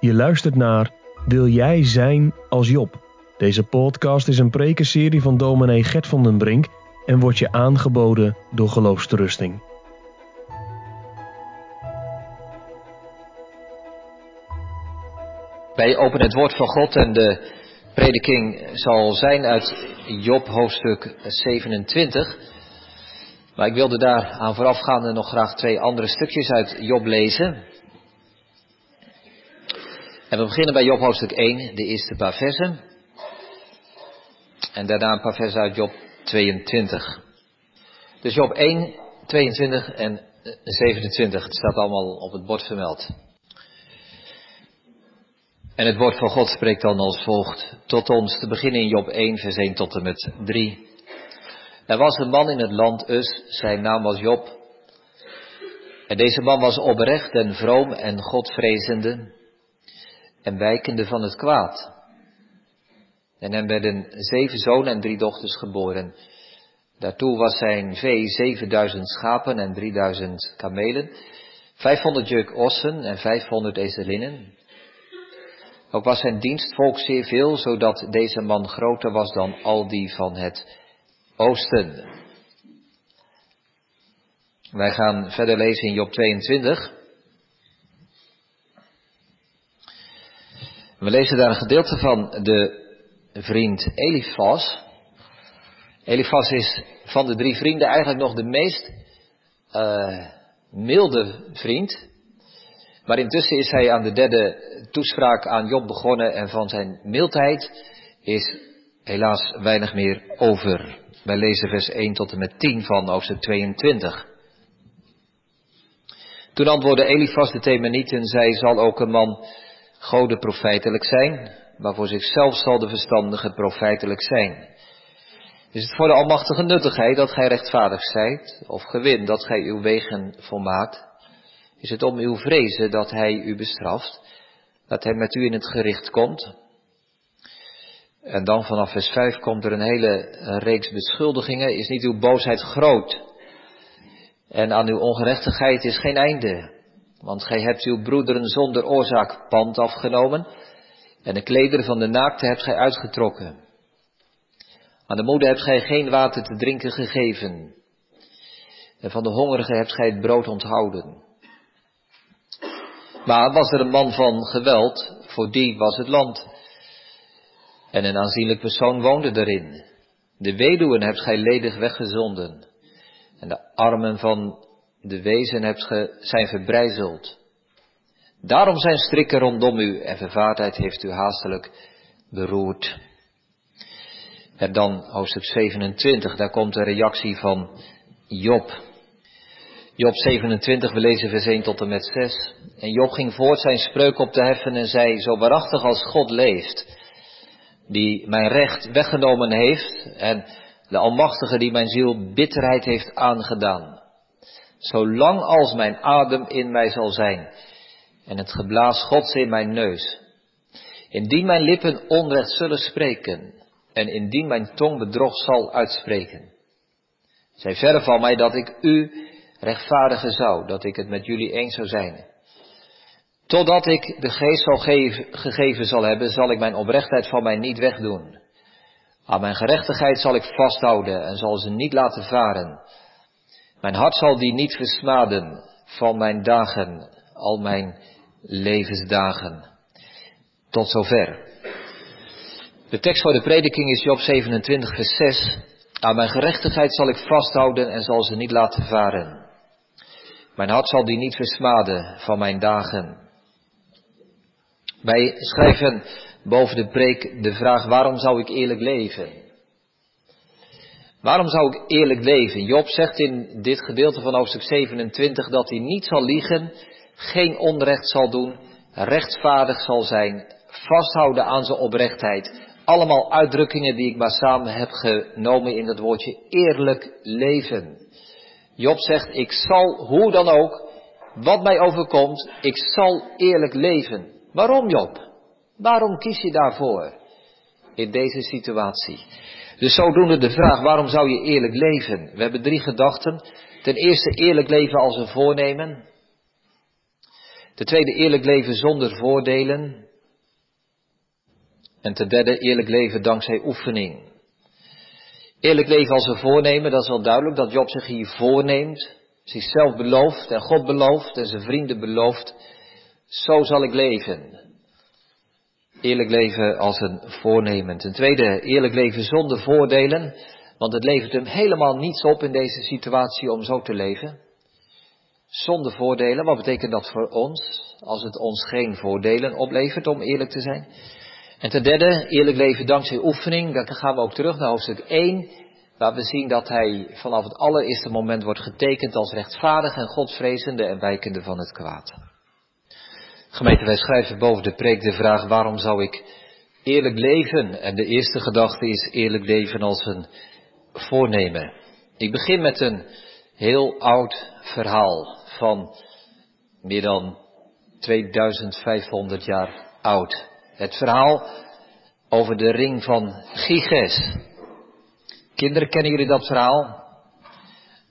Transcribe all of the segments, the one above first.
Je luistert naar Wil jij zijn als Job? Deze podcast is een prekenserie van dominee Gert van den Brink en wordt je aangeboden door Geloofsterusting. Wij openen het woord van God en de prediking zal zijn uit Job hoofdstuk 27. Maar ik wilde daar aan voorafgaande nog graag twee andere stukjes uit Job lezen. En we beginnen bij Job hoofdstuk 1, de eerste paar versen. En daarna een paar versen uit Job 22. Dus Job 1, 22 en 27. Het staat allemaal op het bord vermeld. En het woord van God spreekt dan als volgt tot ons, te beginnen in Job 1, vers 1 tot en met 3. Er was een man in het land Us, zijn naam was Job. En deze man was oprecht en vroom en godvrezende en wijkende van het kwaad. En hem werden zeven zonen en drie dochters geboren. Daartoe was zijn vee zevenduizend schapen en drieduizend kamelen, vijfhonderd juk ossen en vijfhonderd ezelinnen. Ook was zijn dienstvolk zeer veel, zodat deze man groter was dan al die van het oosten. Wij gaan verder lezen in Job 22. We lezen daar een gedeelte van de vriend Elifas. Elifas is van de drie vrienden eigenlijk nog de meest uh, milde vriend. Maar intussen is hij aan de derde toespraak aan Job begonnen en van zijn mildheid is helaas weinig meer over. Wij lezen vers 1 tot en met 10 van hoofdstuk 22. Toen antwoordde Elifas de Themanieten, zij zal ook een man Gode profijtelijk zijn, maar voor zichzelf zal de verstandige profijtelijk zijn. Is het voor de almachtige nuttigheid dat gij rechtvaardig zijt, of gewin dat gij uw wegen volmaakt? Is het om uw vrezen dat hij u bestraft, dat hij met u in het gericht komt? En dan vanaf vers 5 komt er een hele reeks beschuldigingen. Is niet uw boosheid groot? En aan uw ongerechtigheid is geen einde. Want gij hebt uw broederen zonder oorzaak pand afgenomen en de klederen van de naakte hebt gij uitgetrokken. Aan de moeder hebt gij geen water te drinken gegeven. En van de hongerige hebt gij het brood onthouden. Maar was er een man van geweld, voor die was het land. En een aanzienlijk persoon woonde erin. De weduwen hebt gij ledig weggezonden. En de armen van de wezen hebt ge, zijn verbrijzeld. Daarom zijn strikken rondom u en vervaardheid heeft u haastelijk beroerd. En dan hoofdstuk 27, daar komt de reactie van Job. Job 27, we lezen vers 1 tot en met 6. En Job ging voort zijn spreuk op te heffen en zei, zo waarachtig als God leeft, die mijn recht weggenomen heeft en de Almachtige die mijn ziel bitterheid heeft aangedaan zolang als mijn adem in mij zal zijn en het geblaas Gods in mijn neus. Indien mijn lippen onrecht zullen spreken en indien mijn tong bedrog zal uitspreken. Zij verre van mij dat ik u rechtvaardigen zou, dat ik het met jullie eens zou zijn. Totdat ik de geest zal geven, gegeven zal hebben, zal ik mijn oprechtheid van mij niet wegdoen. Aan mijn gerechtigheid zal ik vasthouden en zal ze niet laten varen. Mijn hart zal die niet versmaden van mijn dagen, al mijn levensdagen. Tot zover. De tekst voor de prediking is Job 27, vers 6. Aan mijn gerechtigheid zal ik vasthouden en zal ze niet laten varen. Mijn hart zal die niet versmaden van mijn dagen. Wij schrijven boven de preek de vraag waarom zou ik eerlijk leven? Waarom zou ik eerlijk leven? Job zegt in dit gedeelte van hoofdstuk 27 dat hij niet zal liegen, geen onrecht zal doen, rechtvaardig zal zijn, vasthouden aan zijn oprechtheid. Allemaal uitdrukkingen die ik maar samen heb genomen in dat woordje eerlijk leven. Job zegt, ik zal, hoe dan ook, wat mij overkomt, ik zal eerlijk leven. Waarom Job? Waarom kies je daarvoor in deze situatie? Dus zodoende de vraag, waarom zou je eerlijk leven? We hebben drie gedachten. Ten eerste eerlijk leven als een voornemen. De tweede, eerlijk leven zonder voordelen. En ten derde, eerlijk leven dankzij oefening. Eerlijk leven als een voornemen, dat is wel duidelijk dat Job zich hier voorneemt, zichzelf belooft en God belooft en zijn vrienden belooft. Zo zal ik leven. Eerlijk leven als een voornemen. Ten tweede, eerlijk leven zonder voordelen, want het levert hem helemaal niets op in deze situatie om zo te leven. Zonder voordelen, wat betekent dat voor ons? Als het ons geen voordelen oplevert, om eerlijk te zijn. En ten derde, eerlijk leven dankzij oefening. Dan gaan we ook terug naar hoofdstuk 1, waar we zien dat hij vanaf het allereerste moment wordt getekend als rechtvaardig en godvrezende en wijkende van het kwaad. Gemeente, wij schrijven boven de preek de vraag waarom zou ik eerlijk leven? En de eerste gedachte is eerlijk leven als een voornemen. Ik begin met een heel oud verhaal van meer dan 2500 jaar oud. Het verhaal over de ring van Giges. Kinderen, kennen jullie dat verhaal?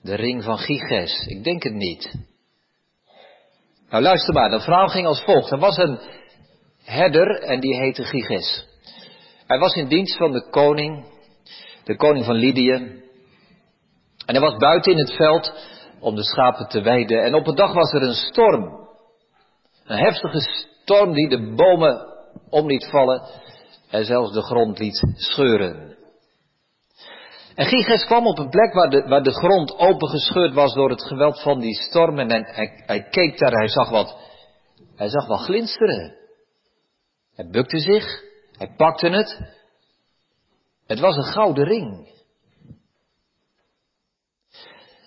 De ring van Giges. Ik denk het niet. Nou luister maar, dat verhaal ging als volgt. Er was een herder en die heette Giges. Hij was in dienst van de koning, de koning van Lydië. En hij was buiten in het veld om de schapen te weiden. En op een dag was er een storm. Een heftige storm die de bomen om liet vallen en zelfs de grond liet scheuren. En Giges kwam op een plek waar de, waar de grond opengescheurd was door het geweld van die storm. En hij, hij keek daar, hij zag wat, hij zag wat glinsteren. Hij bukte zich, hij pakte het. Het was een gouden ring.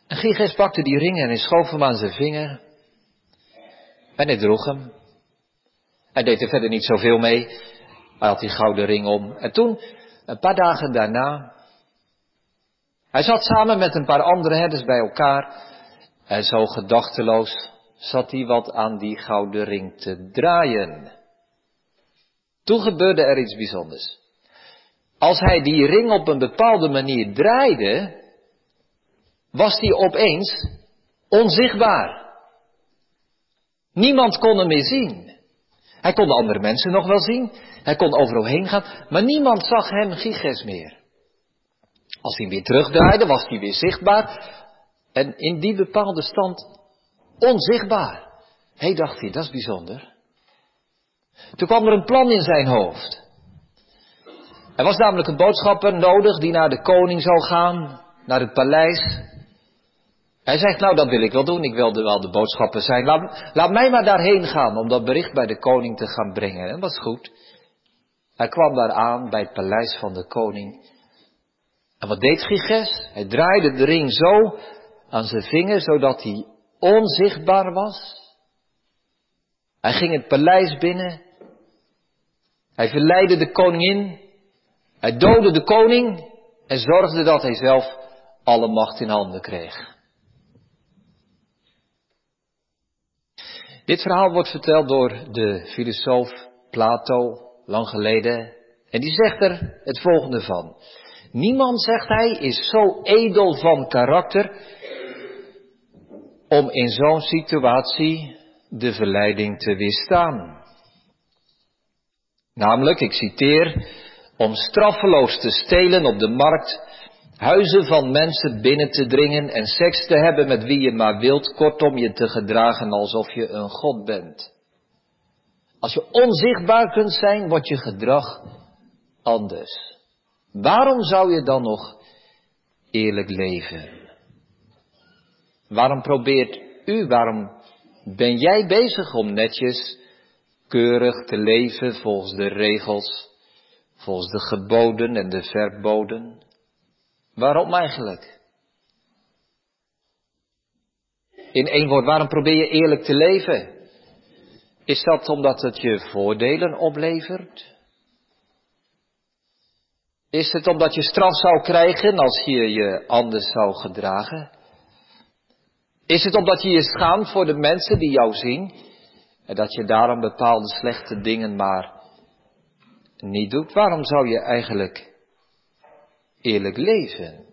En Giges pakte die ring en hij schoof hem aan zijn vinger. En hij droeg hem. Hij deed er verder niet zoveel mee. Hij had die gouden ring om. En toen, een paar dagen daarna, hij zat samen met een paar andere herders bij elkaar. En zo gedachteloos zat hij wat aan die gouden ring te draaien. Toen gebeurde er iets bijzonders. Als hij die ring op een bepaalde manier draaide, was die opeens onzichtbaar. Niemand kon hem meer zien. Hij kon de andere mensen nog wel zien. Hij kon overal heen gaan. Maar niemand zag hem Giges meer. Als hij weer terugdraaide, was hij weer zichtbaar. En in die bepaalde stand onzichtbaar. Hé, dacht hij, dat is bijzonder. Toen kwam er een plan in zijn hoofd. Er was namelijk een boodschapper nodig die naar de koning zou gaan, naar het paleis. Hij zegt, nou dat wil ik wel doen, ik wilde wel de boodschapper zijn. Laat, laat mij maar daarheen gaan om dat bericht bij de koning te gaan brengen. En dat was goed. Hij kwam daar aan bij het paleis van de koning. En wat deed Giges? Hij draaide de ring zo aan zijn vinger, zodat hij onzichtbaar was. Hij ging het paleis binnen. Hij verleidde de koningin. Hij doodde de koning en zorgde dat hij zelf alle macht in handen kreeg. Dit verhaal wordt verteld door de filosoof Plato, lang geleden. En die zegt er het volgende van. Niemand, zegt hij, is zo edel van karakter om in zo'n situatie de verleiding te weerstaan. Namelijk, ik citeer, om straffeloos te stelen op de markt, huizen van mensen binnen te dringen en seks te hebben met wie je maar wilt, kortom je te gedragen alsof je een god bent. Als je onzichtbaar kunt zijn, wordt je gedrag anders. Waarom zou je dan nog eerlijk leven? Waarom probeert u, waarom ben jij bezig om netjes, keurig te leven volgens de regels, volgens de geboden en de verboden? Waarom eigenlijk? In één woord, waarom probeer je eerlijk te leven? Is dat omdat het je voordelen oplevert? Is het omdat je straf zou krijgen als je je anders zou gedragen? Is het omdat je je schaamt voor de mensen die jou zien en dat je daarom bepaalde slechte dingen maar niet doet? Waarom zou je eigenlijk eerlijk leven?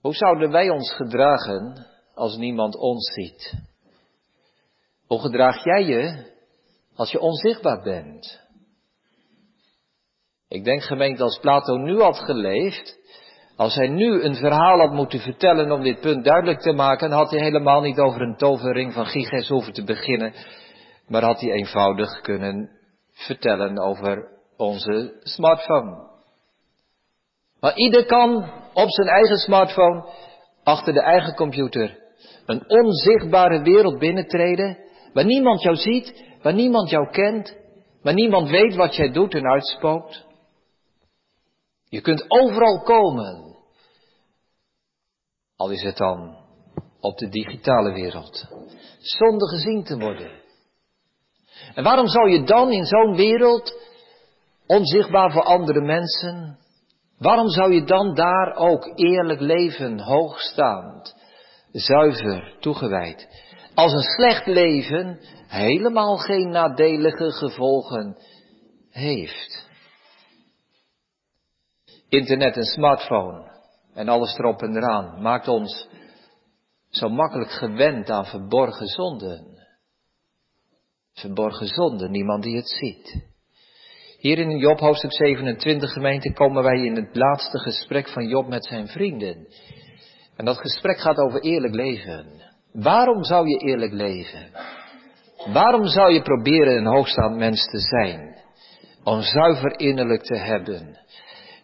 Hoe zouden wij ons gedragen als niemand ons ziet? Hoe gedraag jij je als je onzichtbaar bent? Ik denk gemeente als Plato nu had geleefd, als hij nu een verhaal had moeten vertellen om dit punt duidelijk te maken, had hij helemaal niet over een toverring van Giges hoeven te beginnen, maar had hij eenvoudig kunnen vertellen over onze smartphone. Maar ieder kan op zijn eigen smartphone, achter de eigen computer, een onzichtbare wereld binnentreden, waar niemand jou ziet, waar niemand jou kent, waar niemand weet wat jij doet en uitspookt. Je kunt overal komen. Al is het dan op de digitale wereld. Zonder gezien te worden. En waarom zou je dan in zo'n wereld, onzichtbaar voor andere mensen, waarom zou je dan daar ook eerlijk leven, hoogstaand, zuiver, toegewijd? Als een slecht leven helemaal geen nadelige gevolgen heeft. Internet en smartphone en alles erop en eraan maakt ons zo makkelijk gewend aan verborgen zonden. Verborgen zonden, niemand die het ziet. Hier in Job hoofdstuk 27 gemeente komen wij in het laatste gesprek van Job met zijn vrienden. En dat gesprek gaat over eerlijk leven. Waarom zou je eerlijk leven? Waarom zou je proberen een hoogstaand mens te zijn? Om zuiver innerlijk te hebben.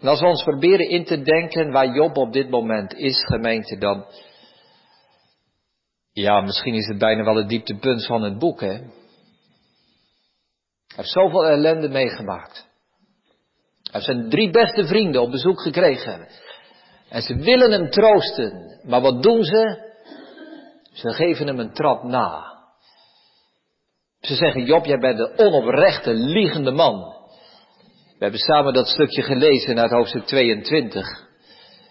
En als we ons proberen in te denken waar Job op dit moment is, gemeente, dan. Ja, misschien is het bijna wel het dieptepunt van het boek, hè? Hij heeft zoveel ellende meegemaakt. Hij heeft zijn drie beste vrienden op bezoek gekregen. En ze willen hem troosten. Maar wat doen ze? Ze geven hem een trap na. Ze zeggen, Job, jij bent een onoprechte, liegende man. We hebben samen dat stukje gelezen uit hoofdstuk 22.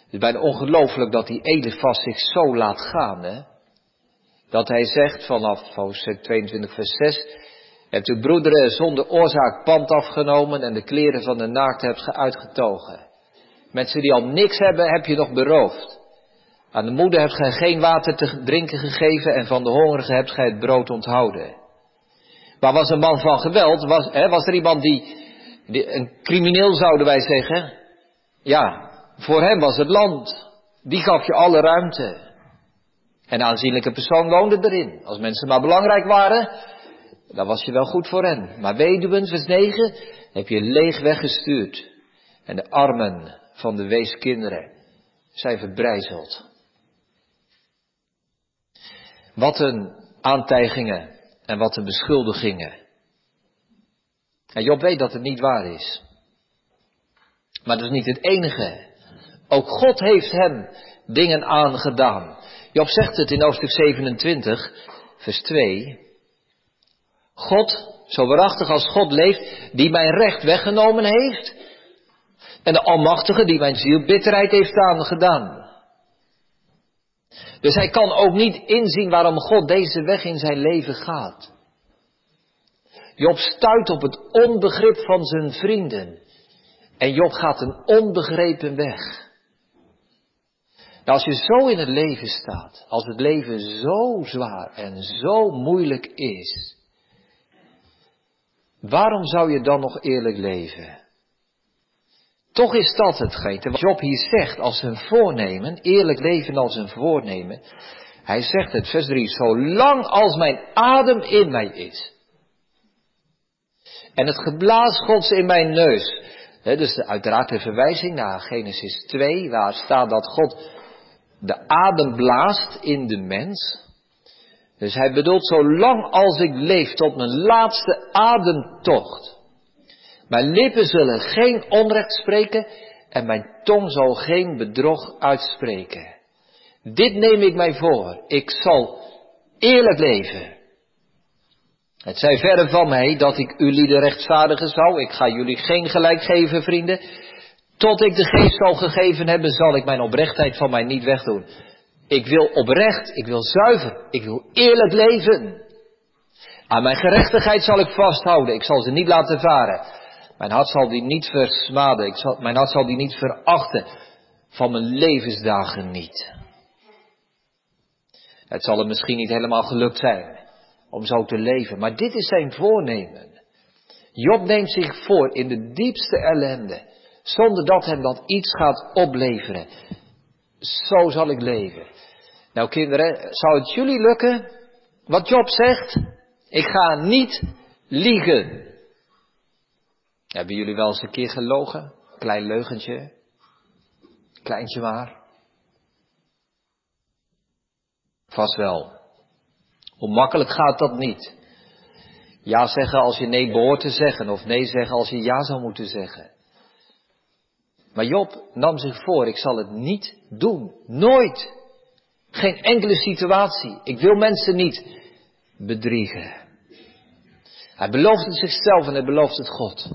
Het is bijna ongelooflijk dat die Elefas zich zo laat gaan. Hè? Dat hij zegt vanaf hoofdstuk 22 vers 6. Hebt uw broederen zonder oorzaak pand afgenomen en de kleren van de naakt hebt ge uitgetogen. Mensen die al niks hebben, heb je nog beroofd. Aan de moeder hebt gij geen water te drinken gegeven en van de hongerige hebt gij het brood onthouden. Maar was een man van geweld, was, hè, was er iemand die een crimineel zouden wij zeggen. Ja, voor hem was het land. Die gaf je alle ruimte. En aanzienlijke persoon woonde erin. Als mensen maar belangrijk waren, dan was je wel goed voor hen. Maar weduwen, vers 9, heb je leeg weggestuurd. En de armen van de weeskinderen zijn verbrijzeld. Wat een aantijgingen en wat een beschuldigingen. En Job weet dat het niet waar is. Maar dat is niet het enige. Ook God heeft hem dingen aangedaan. Job zegt het in hoofdstuk 27, vers 2. God, zo waarachtig als God leeft, die mijn recht weggenomen heeft. En de Almachtige die mijn ziel bitterheid heeft aangedaan. Dus hij kan ook niet inzien waarom God deze weg in zijn leven gaat. Job stuit op het onbegrip van zijn vrienden. En Job gaat een onbegrepen weg. Nou, als je zo in het leven staat, als het leven zo zwaar en zo moeilijk is, waarom zou je dan nog eerlijk leven? Toch is dat hetgeen wat Job hier zegt als een voornemen, eerlijk leven als een voornemen. Hij zegt het, vers 3, zolang als mijn adem in mij is, en het geblaas Gods in mijn neus. dus uiteraard de verwijzing naar Genesis 2, waar staat dat God de adem blaast in de mens. Dus hij bedoelt, zolang als ik leef tot mijn laatste ademtocht. Mijn lippen zullen geen onrecht spreken en mijn tong zal geen bedrog uitspreken. Dit neem ik mij voor. Ik zal eerlijk leven. Het zij verre van mij dat ik u lieden rechtvaardigen zou. Ik ga jullie geen gelijk geven, vrienden. Tot ik de geest zal gegeven hebben, zal ik mijn oprechtheid van mij niet wegdoen. Ik wil oprecht, ik wil zuiver, ik wil eerlijk leven. Aan mijn gerechtigheid zal ik vasthouden, ik zal ze niet laten varen. Mijn hart zal die niet versmaden, ik zal, mijn hart zal die niet verachten. Van mijn levensdagen niet. Het zal hem misschien niet helemaal gelukt zijn. Om zo te leven. Maar dit is zijn voornemen. Job neemt zich voor in de diepste ellende, zonder dat hem dat iets gaat opleveren. Zo zal ik leven. Nou kinderen, zou het jullie lukken wat Job zegt? Ik ga niet liegen. Hebben jullie wel eens een keer gelogen? Klein leugentje. Kleintje maar. Vast wel. Hoe makkelijk gaat dat niet? Ja zeggen als je nee behoort te zeggen, of nee zeggen als je ja zou moeten zeggen. Maar Job nam zich voor, ik zal het niet doen. Nooit. Geen enkele situatie. Ik wil mensen niet bedriegen. Hij belooft het zichzelf en hij belooft het God.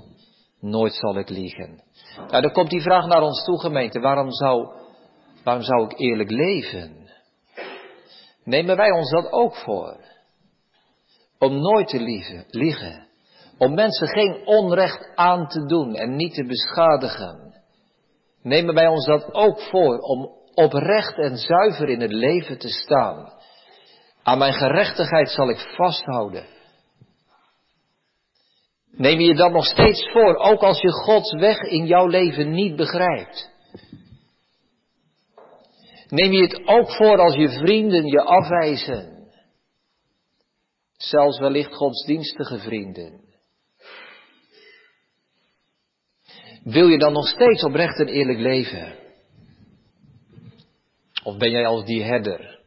Nooit zal ik liegen. Nou, dan komt die vraag naar ons toe, gemeente. Waarom zou, waarom zou ik eerlijk leven? Nemen wij ons dat ook voor? Om nooit te liegen, liegen. Om mensen geen onrecht aan te doen en niet te beschadigen. Nemen wij ons dat ook voor om oprecht en zuiver in het leven te staan. Aan mijn gerechtigheid zal ik vasthouden. Neem je dat nog steeds voor, ook als je Gods weg in jouw leven niet begrijpt? Neem je het ook voor als je vrienden je afwijzen? Zelfs wellicht godsdienstige vrienden. Wil je dan nog steeds oprecht en eerlijk leven? Of ben jij als die herder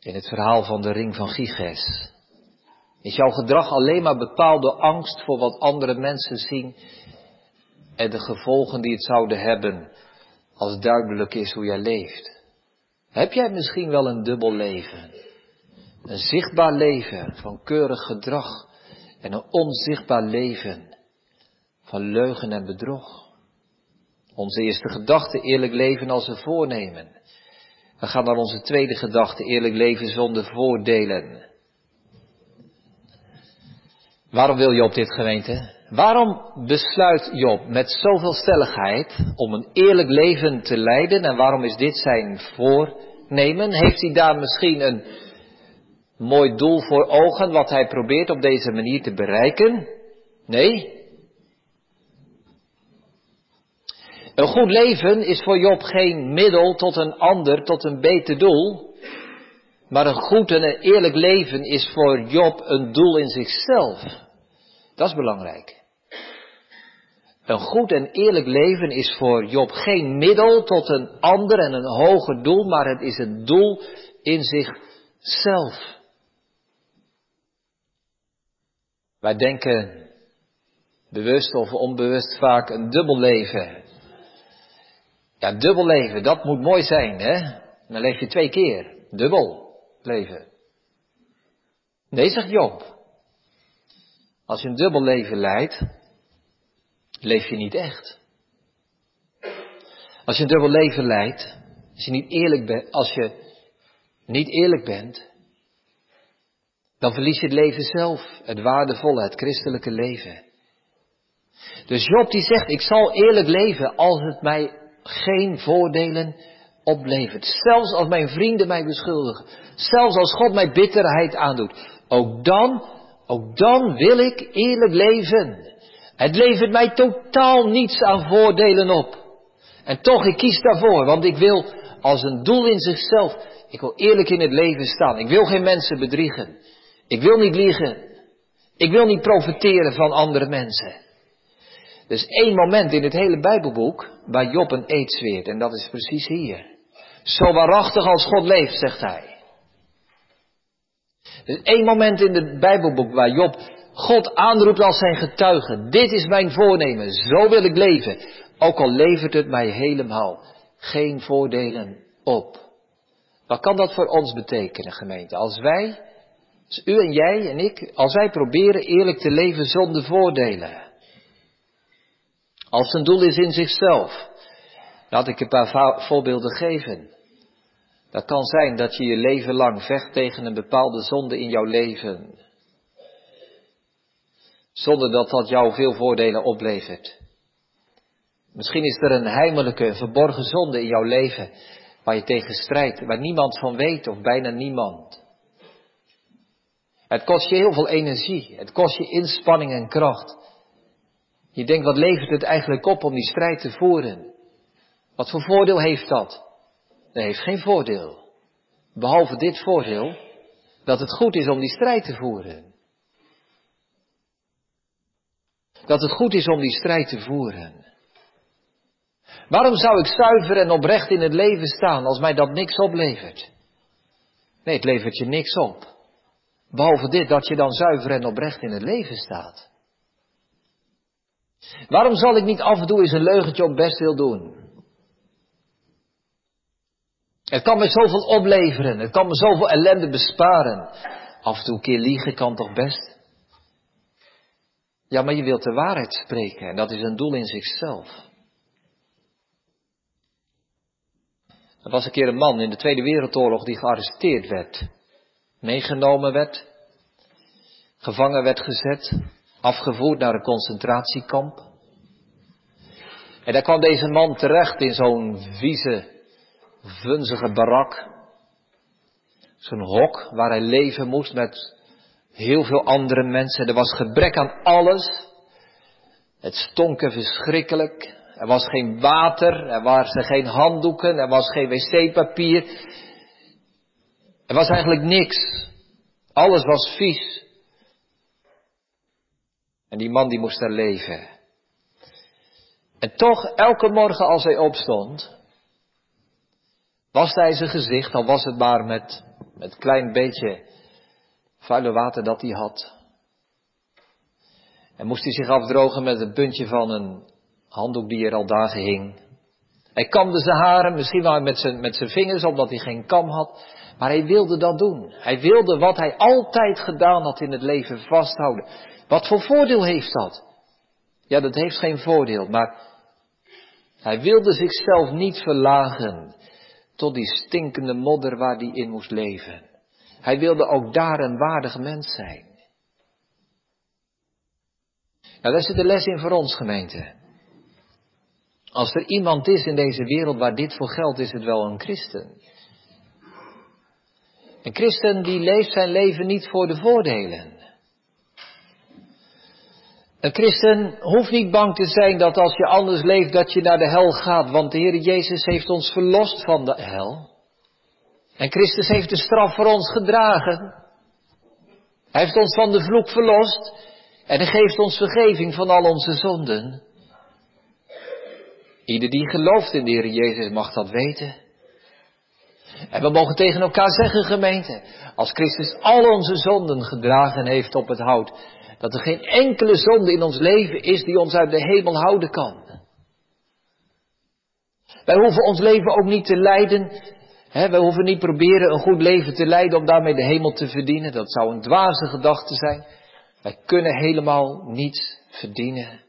in het verhaal van de ring van Giges? Is jouw gedrag alleen maar bepaald door angst voor wat andere mensen zien en de gevolgen die het zouden hebben als duidelijk is hoe jij leeft? Heb jij misschien wel een dubbel leven? Een zichtbaar leven van keurig gedrag en een onzichtbaar leven van leugen en bedrog. Onze eerste gedachte, eerlijk leven als een voornemen. We gaan naar onze tweede gedachte, eerlijk leven zonder voordelen. Waarom wil Job dit gemeente? Waarom besluit Job met zoveel stelligheid om een eerlijk leven te leiden en waarom is dit zijn voornemen? Heeft hij daar misschien een mooi doel voor ogen wat hij probeert op deze manier te bereiken? Nee. Een goed leven is voor Job geen middel tot een ander, tot een beter doel. Maar een goed en een eerlijk leven is voor Job een doel in zichzelf. Dat is belangrijk. Een goed en eerlijk leven is voor Job geen middel tot een ander en een hoger doel, maar het is een doel in zichzelf. Wij denken bewust of onbewust vaak een dubbel leven. Ja, dubbel leven, dat moet mooi zijn, hè? Dan leef je twee keer. Dubbel leven. Nee, zegt Job. Als je een dubbel leven leidt, leef je niet echt. Als je een dubbel leven leidt, als je niet eerlijk bent, als je niet eerlijk bent, dan verlies je het leven zelf, het waardevolle, het christelijke leven. Dus Job die zegt, ik zal eerlijk leven als het mij geen voordelen oplevert. Zelfs als mijn vrienden mij beschuldigen. Zelfs als God mij bitterheid aandoet. Ook dan ook dan wil ik eerlijk leven. Het levert mij totaal niets aan voordelen op. En toch, ik kies daarvoor, want ik wil als een doel in zichzelf, ik wil eerlijk in het leven staan. Ik wil geen mensen bedriegen. Ik wil niet liegen. Ik wil niet profiteren van andere mensen. Dus één moment in het hele Bijbelboek waar Job een eed zweert, en dat is precies hier. Zo waarachtig als God leeft, zegt hij. Er is één moment in het Bijbelboek waar Job God aanroept als zijn getuige. Dit is mijn voornemen, zo wil ik leven. Ook al levert het mij helemaal geen voordelen op. Wat kan dat voor ons betekenen, gemeente? Als wij, als u en jij en ik, als wij proberen eerlijk te leven zonder voordelen. Als een doel is in zichzelf. Laat ik een paar voorbeelden geven. Dat kan zijn dat je je leven lang vecht tegen een bepaalde zonde in jouw leven. Zonder dat dat jou veel voordelen oplevert. Misschien is er een heimelijke, verborgen zonde in jouw leven waar je tegen strijdt, waar niemand van weet of bijna niemand. Het kost je heel veel energie. Het kost je inspanning en kracht. Je denkt, wat levert het eigenlijk op om die strijd te voeren? Wat voor voordeel heeft dat? Dat heeft geen voordeel. Behalve dit voordeel, dat het goed is om die strijd te voeren. Dat het goed is om die strijd te voeren. Waarom zou ik zuiver en oprecht in het leven staan als mij dat niks oplevert? Nee, het levert je niks op. Behalve dit, dat je dan zuiver en oprecht in het leven staat. Waarom zal ik niet af en toe eens een leugentje op best wil doen? Het kan me zoveel opleveren, het kan me zoveel ellende besparen. Af en toe een keer liegen kan toch best? Ja, maar je wilt de waarheid spreken en dat is een doel in zichzelf. Er was een keer een man in de Tweede Wereldoorlog die gearresteerd werd, meegenomen werd, gevangen werd gezet, afgevoerd naar een concentratiekamp. En daar kwam deze man terecht in zo'n vieze, vunzige barak. Zo'n hok waar hij leven moest met heel veel andere mensen. Er was gebrek aan alles. Het stonk er verschrikkelijk. Er was geen water, er waren geen handdoeken, er was geen wc-papier. Er was eigenlijk niks. Alles was vies. En die man die moest daar leven. En toch, elke morgen als hij opstond, waste hij zijn gezicht, al was het maar met, met klein beetje vuile water dat hij had. En moest hij zich afdrogen met een puntje van een handdoek die er al dagen hing. Hij kamde zijn haren, misschien wel met zijn, met zijn vingers, omdat hij geen kam had. Maar hij wilde dat doen. Hij wilde wat hij altijd gedaan had in het leven vasthouden. Wat voor voordeel heeft dat? Ja, dat heeft geen voordeel, maar hij wilde zichzelf niet verlagen tot die stinkende modder waar hij in moest leven. Hij wilde ook daar een waardig mens zijn. Nou, daar zit de les in voor ons, gemeente. Als er iemand is in deze wereld waar dit voor geldt, is het wel een christen. Een christen die leeft zijn leven niet voor de voordelen. Een christen hoeft niet bang te zijn dat als je anders leeft dat je naar de hel gaat, want de Heer Jezus heeft ons verlost van de hel. En Christus heeft de straf voor ons gedragen. Hij heeft ons van de vloek verlost en hij geeft ons vergeving van al onze zonden. Ieder die gelooft in de Heer Jezus mag dat weten. En we mogen tegen elkaar zeggen, gemeente, als Christus al onze zonden gedragen heeft op het hout, dat er geen enkele zonde in ons leven is die ons uit de hemel houden kan. Wij hoeven ons leven ook niet te leiden. Hè, wij hoeven niet proberen een goed leven te leiden om daarmee de hemel te verdienen. Dat zou een dwaze gedachte zijn. Wij kunnen helemaal niets verdienen.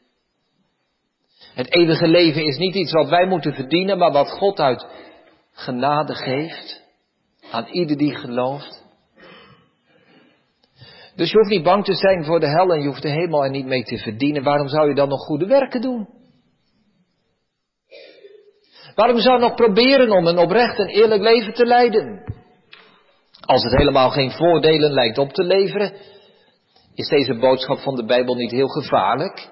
Het eeuwige leven is niet iets wat wij moeten verdienen, maar wat God uit genade geeft aan ieder die gelooft. Dus je hoeft niet bang te zijn voor de hel en je hoeft de hemel er niet mee te verdienen. Waarom zou je dan nog goede werken doen? Waarom zou je nog proberen om een oprecht en eerlijk leven te leiden? Als het helemaal geen voordelen lijkt op te leveren, is deze boodschap van de Bijbel niet heel gevaarlijk?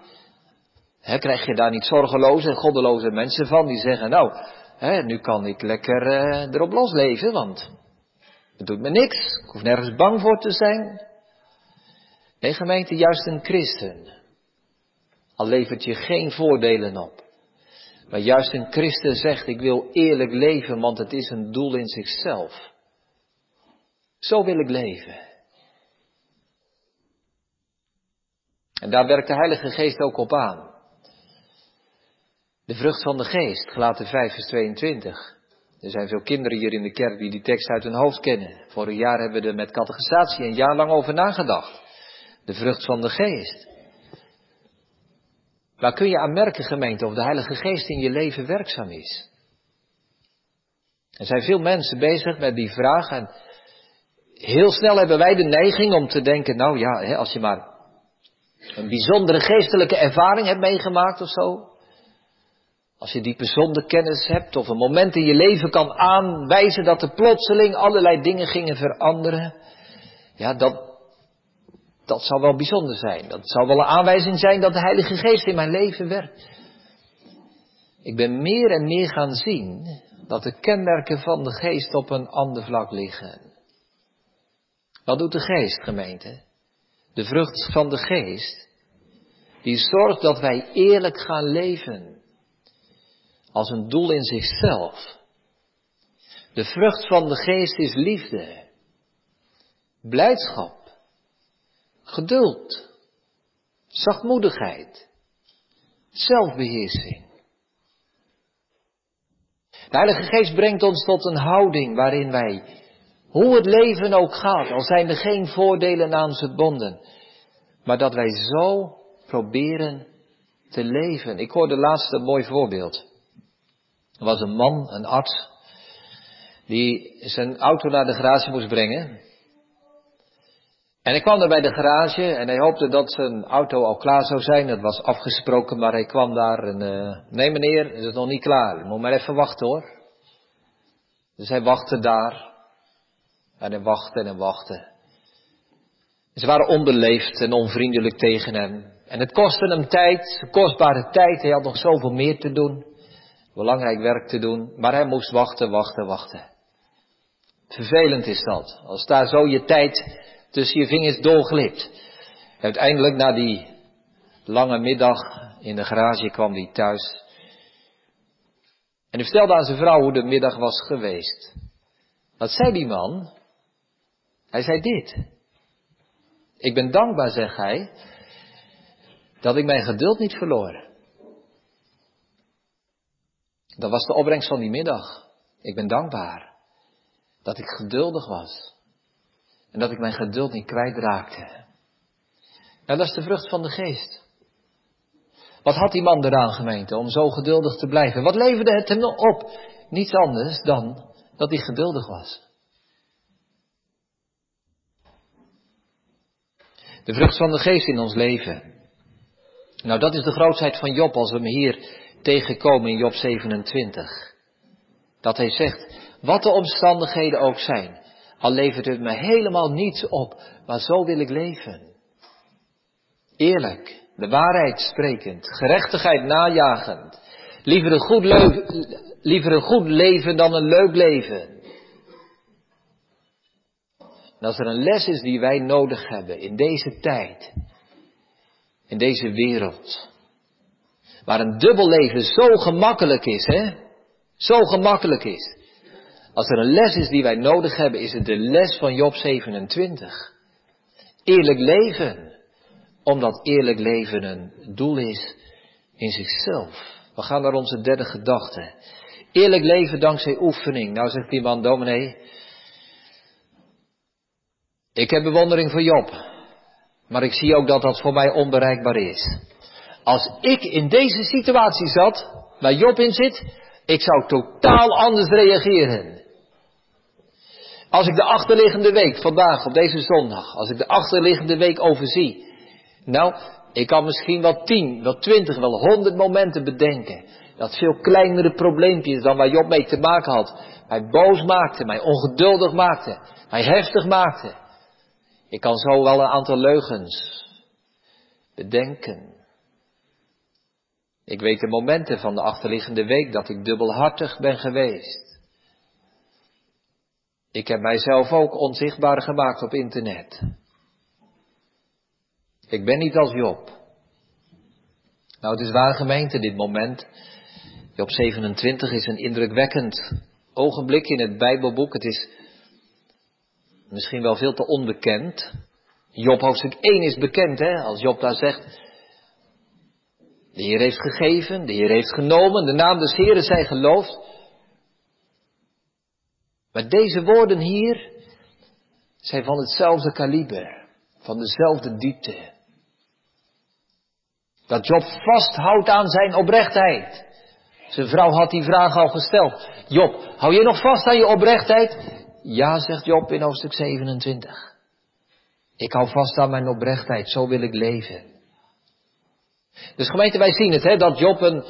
krijg je daar niet zorgeloze en goddeloze mensen van die zeggen, nou, nu kan ik lekker uh, erop losleven, want het doet me niks, ik hoef nergens bang voor te zijn. Nee, gemeente, juist een christen. Al levert je geen voordelen op. Maar juist een christen zegt, ik wil eerlijk leven, want het is een doel in zichzelf. Zo wil ik leven. En daar werkt de Heilige Geest ook op aan. De vrucht van de geest, gelaten 5 vers 22. Er zijn veel kinderen hier in de kerk die die tekst uit hun hoofd kennen. Vorig jaar hebben we er met catechisatie een jaar lang over nagedacht. De vrucht van de geest. Waar kun je aan merken, gemeente, of de Heilige Geest in je leven werkzaam is? Er zijn veel mensen bezig met die vraag en heel snel hebben wij de neiging om te denken, nou ja, als je maar een bijzondere geestelijke ervaring hebt meegemaakt of zo, als je die bijzondere kennis hebt of een moment in je leven kan aanwijzen dat er plotseling allerlei dingen gingen veranderen, ja, dat, Dat zou wel bijzonder zijn. Dat zou wel een aanwijzing zijn dat de Heilige Geest in mijn leven werkt. Ik ben meer en meer gaan zien dat de kenmerken van de geest op een ander vlak liggen. Wat doet de geest, gemeente? De vrucht van de geest, die zorgt dat wij eerlijk gaan leven. Als een doel in zichzelf. De vrucht van de geest is liefde, blijdschap, geduld, zachtmoedigheid, zelfbeheersing. De Heilige Geest brengt ons tot een houding waarin wij, hoe het leven ook gaat, al zijn er geen voordelen aan verbonden, maar dat wij zo proberen te leven. Ik hoorde laatst een mooi voorbeeld. Er was een man, een arts, die zijn auto naar de garage moest brengen. En hij kwam daar bij de garage en hij hoopte dat zijn auto al klaar zou zijn. Dat was afgesproken, maar hij kwam daar en, uh, nee meneer, is het nog niet klaar. Moet maar even wachten hoor. Dus hij wachtte daar. En hij wachtte en hij wachtte. Ze waren onbeleefd en onvriendelijk tegen hem. En het kostte hem tijd, kostbare tijd. Hij had nog zoveel meer te doen. Belangrijk werk te doen. Maar hij moest wachten, wachten, wachten. Vervelend is dat. Als daar zo je tijd tussen je vingers doorglipt. Uiteindelijk na die lange middag in de garage kwam hij thuis. En hij vertelde aan zijn vrouw hoe de middag was geweest. Wat zei die man? Hij zei dit. Ik ben dankbaar, zegt hij, dat ik mijn geduld niet verloor. Dat was de opbrengst van die middag. Ik ben dankbaar dat ik geduldig was. En dat ik mijn geduld niet kwijtraakte. Nou, dat is de vrucht van de geest. Wat had die man eraan, gemeente, om zo geduldig te blijven? Wat leverde het hem op? Niets anders dan dat hij geduldig was. De vrucht van de geest in ons leven. Nou, dat is de grootheid van Job als we hem hier tegenkomen in Job 27. Dat hij zegt, wat de omstandigheden ook zijn, al levert het me helemaal niets op, maar zo wil ik leven. Eerlijk, de waarheid sprekend, gerechtigheid najagend, liever een goed, liever een goed leven dan een leuk leven. En als er een les is die wij nodig hebben in deze tijd, in deze wereld, waar een dubbel leven zo gemakkelijk is, hè? Zo gemakkelijk is. Als er een les is die wij nodig hebben, is het de les van Job 27. Eerlijk leven. Omdat eerlijk leven een doel is in zichzelf. We gaan naar onze derde gedachte. Eerlijk leven dankzij oefening. Nou zegt die man, dominee. Ik heb bewondering voor Job. Maar ik zie ook dat dat voor mij onbereikbaar is. Als ik in deze situatie zat, waar Job in zit, ik zou totaal anders reageren. Als ik de achterliggende week, vandaag op deze zondag, als ik de achterliggende week overzie. Nou, ik kan misschien wel tien, wel twintig, wel honderd momenten bedenken. Dat veel kleinere probleempjes dan waar Job mee te maken had. Mij boos maakte, mij ongeduldig maakte, mij heftig maakte. Ik kan zo wel een aantal leugens bedenken. Ik weet de momenten van de achterliggende week dat ik dubbelhartig ben geweest. Ik heb mijzelf ook onzichtbaar gemaakt op internet. Ik ben niet als Job. Nou, het is waar gemeente, dit moment. Job 27 is een indrukwekkend ogenblik in het Bijbelboek. Het is misschien wel veel te onbekend. Job hoofdstuk 1 is bekend, hè, als Job daar zegt. De Heer heeft gegeven, de Heer heeft genomen, de naam des Heeren zij geloofd. Maar deze woorden hier zijn van hetzelfde kaliber, van dezelfde diepte. Dat Job vasthoudt aan zijn oprechtheid. Zijn vrouw had die vraag al gesteld. Job, hou je nog vast aan je oprechtheid? Ja, zegt Job in hoofdstuk 27. Ik hou vast aan mijn oprechtheid, zo wil ik leven. Dus gemeente, wij zien het, hè, dat Job een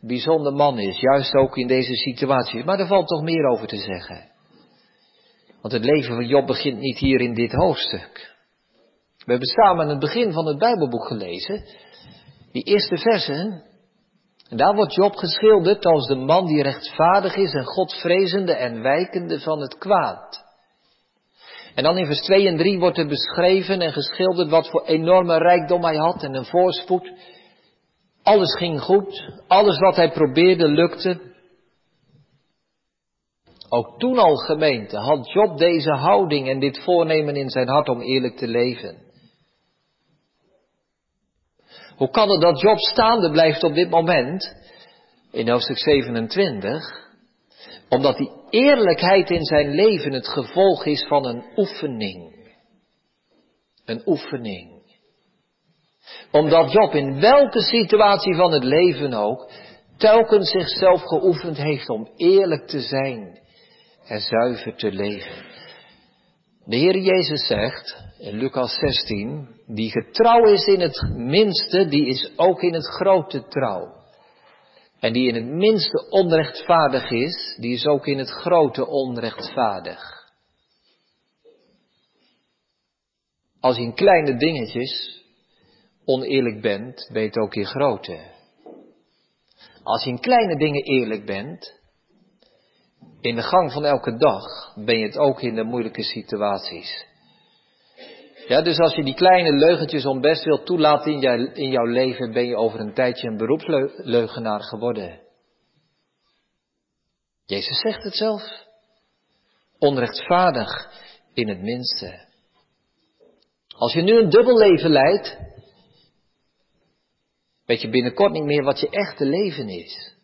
bijzonder man is, juist ook in deze situatie. Maar er valt toch meer over te zeggen. Want het leven van Job begint niet hier in dit hoofdstuk. We hebben samen aan het begin van het Bijbelboek gelezen, die eerste versen. En daar wordt Job geschilderd als de man die rechtvaardig is en godvrezende en wijkende van het kwaad. En dan in vers 2 en 3 wordt er beschreven en geschilderd wat voor enorme rijkdom hij had en een voorspoed. Alles ging goed, alles wat hij probeerde lukte. Ook toen al gemeente had Job deze houding en dit voornemen in zijn hart om eerlijk te leven. Hoe kan het dat Job staande blijft op dit moment? In hoofdstuk 27. Omdat die eerlijkheid in zijn leven het gevolg is van een oefening. Een oefening. Omdat Job in welke situatie van het leven ook telkens zichzelf geoefend heeft om eerlijk te zijn en zuiver te leven. De Heer Jezus zegt in Lucas 16, die getrouw is in het minste, die is ook in het grote trouw. En die in het minste onrechtvaardig is, die is ook in het grote onrechtvaardig. Als je in kleine dingetjes oneerlijk bent, ben je ook in grote. Als je in kleine dingen eerlijk bent, in de gang van elke dag, ben je het ook in de moeilijke situaties. Ja, dus als je die kleine leugentjes om best wilt toelaten in, in jouw leven, ben je over een tijdje een beroepsleugenaar geworden. Jezus zegt het zelf. Onrechtvaardig in het minste. Als je nu een dubbel leven leidt, weet je binnenkort niet meer wat je echte leven is.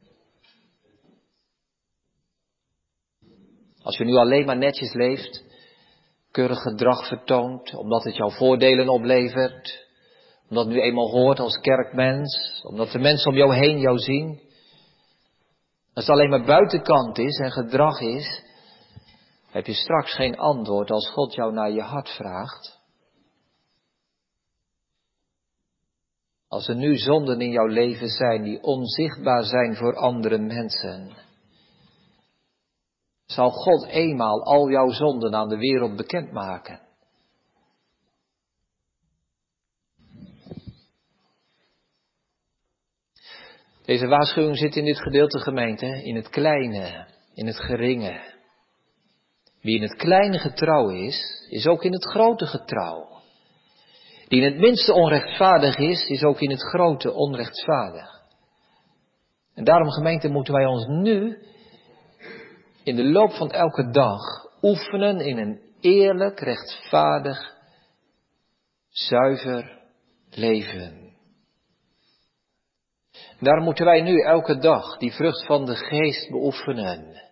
Als je nu alleen maar netjes leeft, keurig gedrag vertoont, omdat het jouw voordelen oplevert, omdat het nu eenmaal hoort als kerkmens, omdat de mensen om jou heen jou zien. Als het alleen maar buitenkant is en gedrag is, heb je straks geen antwoord als God jou naar je hart vraagt. Als er nu zonden in jouw leven zijn die onzichtbaar zijn voor andere mensen, zal God eenmaal al jouw zonden aan de wereld bekendmaken. Deze waarschuwing zit in dit gedeelte gemeente, in het kleine, in het geringe. Wie in het kleine getrouw is, is ook in het grote getrouw. Die in het minste onrechtvaardig is, is ook in het grote onrechtvaardig. En daarom gemeente moeten wij ons nu in de loop van elke dag oefenen in een eerlijk, rechtvaardig, zuiver leven. Daarom moeten wij nu elke dag die vrucht van de geest beoefenen.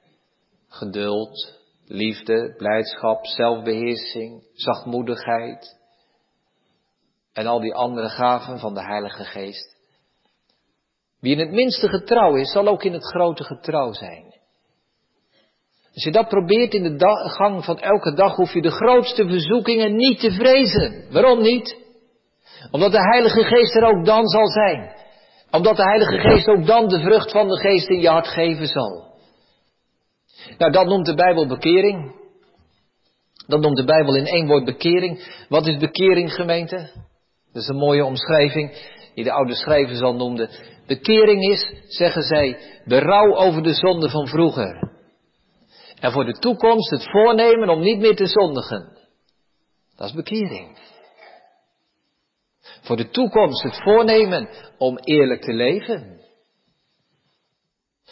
Geduld, liefde, blijdschap, zelfbeheersing, zachtmoedigheid en al die andere gaven van de Heilige Geest. Wie in het minste getrouw is, zal ook in het grote getrouw zijn. Als je dat probeert in de gang van elke dag, hoef je de grootste verzoekingen niet te vrezen. Waarom niet? Omdat de Heilige Geest er ook dan zal zijn. Omdat de Heilige Geest ook dan de vrucht van de Geest in je hart geven zal. Nou, dat noemt de Bijbel bekering. Dat noemt de Bijbel in één woord bekering. Wat is bekering, gemeente? Dat is een mooie omschrijving die de oude schrijvers al noemden. Bekering is, zeggen zij, berouw over de zonde van vroeger. En voor de toekomst het voornemen om niet meer te zondigen. Dat is bekering. Voor de toekomst het voornemen om eerlijk te leven.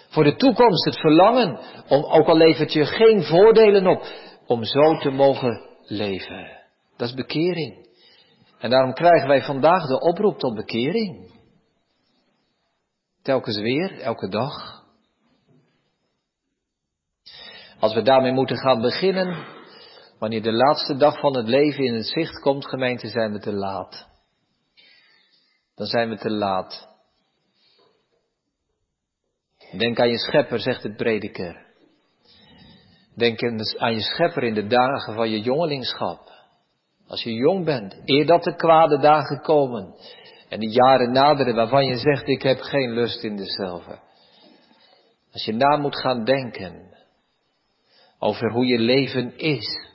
Voor de toekomst het verlangen om, ook al levert je geen voordelen op, om zo te mogen leven. Dat is bekering. En daarom krijgen wij vandaag de oproep tot bekering. Telkens weer, elke dag. Als we daarmee moeten gaan beginnen, wanneer de laatste dag van het leven in het zicht komt, gemeente, zijn we te laat. Dan zijn we te laat. Denk aan je schepper, zegt de prediker. Denk aan je schepper in de dagen van je jongelingschap. Als je jong bent, eer dat de kwade dagen komen en de jaren naderen waarvan je zegt ik heb geen lust in dezelfde. Als je na moet gaan denken over hoe je leven is.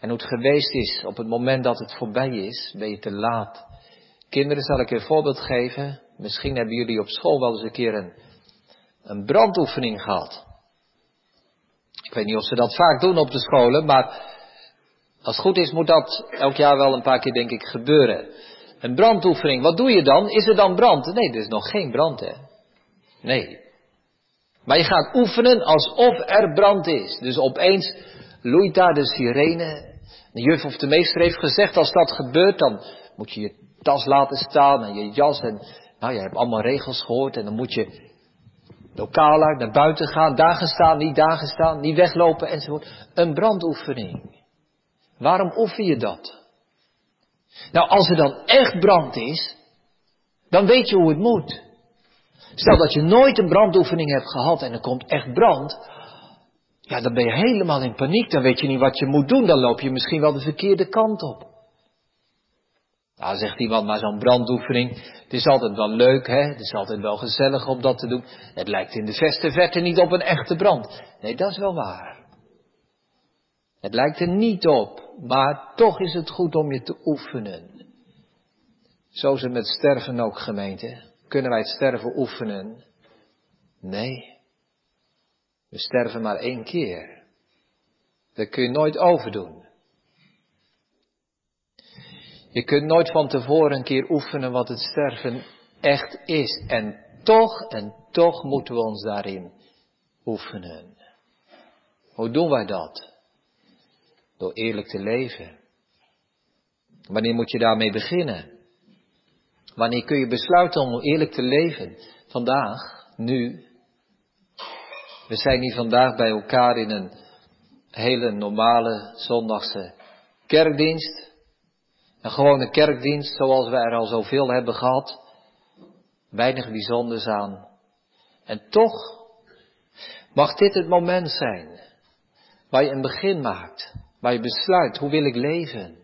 En hoe het geweest is op het moment dat het voorbij is, ben je te laat. Kinderen, zal ik een voorbeeld geven. Misschien hebben jullie op school wel eens een keer een, een brandoefening gehad. Ik weet niet of ze dat vaak doen op de scholen, maar als het goed is moet dat elk jaar wel een paar keer denk ik gebeuren. Een brandoefening, wat doe je dan? Is er dan brand? Nee, er is nog geen brand hè. Nee. Maar je gaat oefenen alsof er brand is. Dus opeens loeit daar de sirene. De juf of de meester heeft gezegd, als dat gebeurt, dan moet je je tas laten staan en je jas. En, nou, je hebt allemaal regels gehoord en dan moet je lokaal naar buiten gaan, daar gaan staan, niet daar gaan staan, niet weglopen enzovoort. Een brandoefening. Waarom oefen je dat? Nou, als er dan echt brand is, dan weet je hoe het moet. Stel dat je nooit een brandoefening hebt gehad en er komt echt brand. Ja, dan ben je helemaal in paniek. Dan weet je niet wat je moet doen. Dan loop je misschien wel de verkeerde kant op. Nou, zegt iemand, maar zo'n brandoefening, het is altijd wel leuk, hè? Het is altijd wel gezellig om dat te doen. Het lijkt in de verste verte niet op een echte brand. Nee, dat is wel waar. Het lijkt er niet op, maar toch is het goed om je te oefenen. Zo is het met sterven ook, gemeente. Kunnen wij het sterven oefenen? Nee. We sterven maar één keer. Dat kun je nooit overdoen. Je kunt nooit van tevoren een keer oefenen wat het sterven echt is. En toch, en toch moeten we ons daarin oefenen. Hoe doen wij dat? Door eerlijk te leven. Wanneer moet je daarmee beginnen? Wanneer kun je besluiten om eerlijk te leven? Vandaag, nu. We zijn hier vandaag bij elkaar in een hele normale zondagse kerkdienst. Een gewone kerkdienst zoals we er al zoveel hebben gehad. Weinig bijzonders aan. En toch mag dit het moment zijn waar je een begin maakt. Waar je besluit, hoe wil ik leven?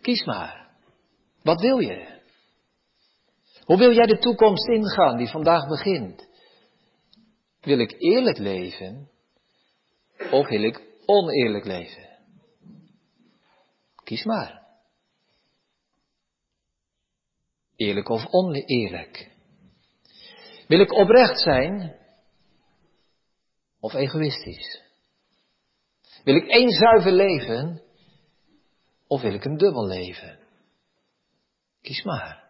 Kies maar. Wat wil je? Hoe wil jij de toekomst ingaan die vandaag begint? Wil ik eerlijk leven of wil ik oneerlijk leven? Kies maar. Eerlijk of oneerlijk? Wil ik oprecht zijn of egoïstisch? Wil ik één zuiver leven of wil ik een dubbel leven? Kies maar.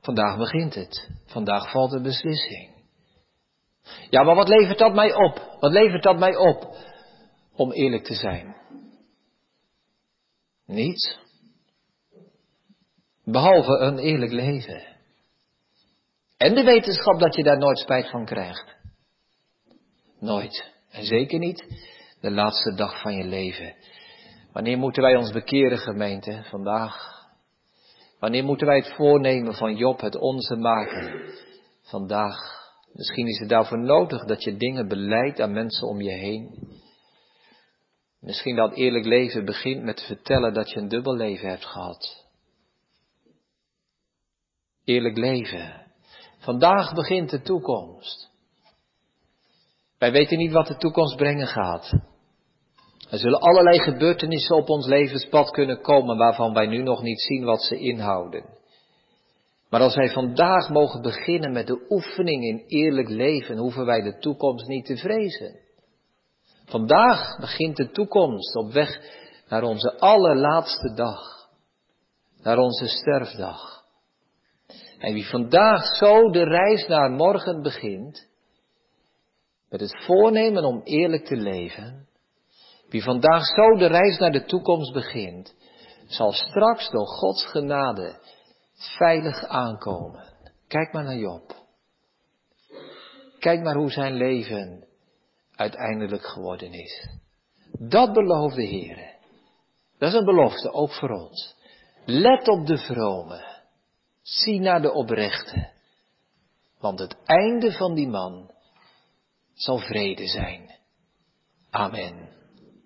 Vandaag begint het. Vandaag valt de beslissing. Ja, maar wat levert dat mij op? Wat levert dat mij op? Om eerlijk te zijn. Niets. Behalve een eerlijk leven. En de wetenschap dat je daar nooit spijt van krijgt. Nooit. En zeker niet de laatste dag van je leven. Wanneer moeten wij ons bekeren, gemeente? Vandaag. Wanneer moeten wij het voornemen van Job het onze maken? Vandaag. Misschien is het daarvoor nodig dat je dingen beleidt aan mensen om je heen. Misschien dat eerlijk leven begint met vertellen dat je een dubbel leven hebt gehad. Eerlijk leven. Vandaag begint de toekomst. Wij weten niet wat de toekomst brengen gaat. Er zullen allerlei gebeurtenissen op ons levenspad kunnen komen waarvan wij nu nog niet zien wat ze inhouden. Maar als wij vandaag mogen beginnen met de oefening in eerlijk leven, hoeven wij de toekomst niet te vrezen. Vandaag begint de toekomst op weg naar onze allerlaatste dag, naar onze sterfdag. En wie vandaag zo de reis naar morgen begint, met het voornemen om eerlijk te leven, wie vandaag zo de reis naar de toekomst begint, zal straks door Gods genade veilig aankomen. Kijk maar naar Job. Kijk maar hoe zijn leven uiteindelijk geworden is. Dat belooft de Heer. Dat is een belofte, ook voor ons. Let op de vrome. Zie naar de oprechte. Want het einde van die man zal vrede zijn. Amen.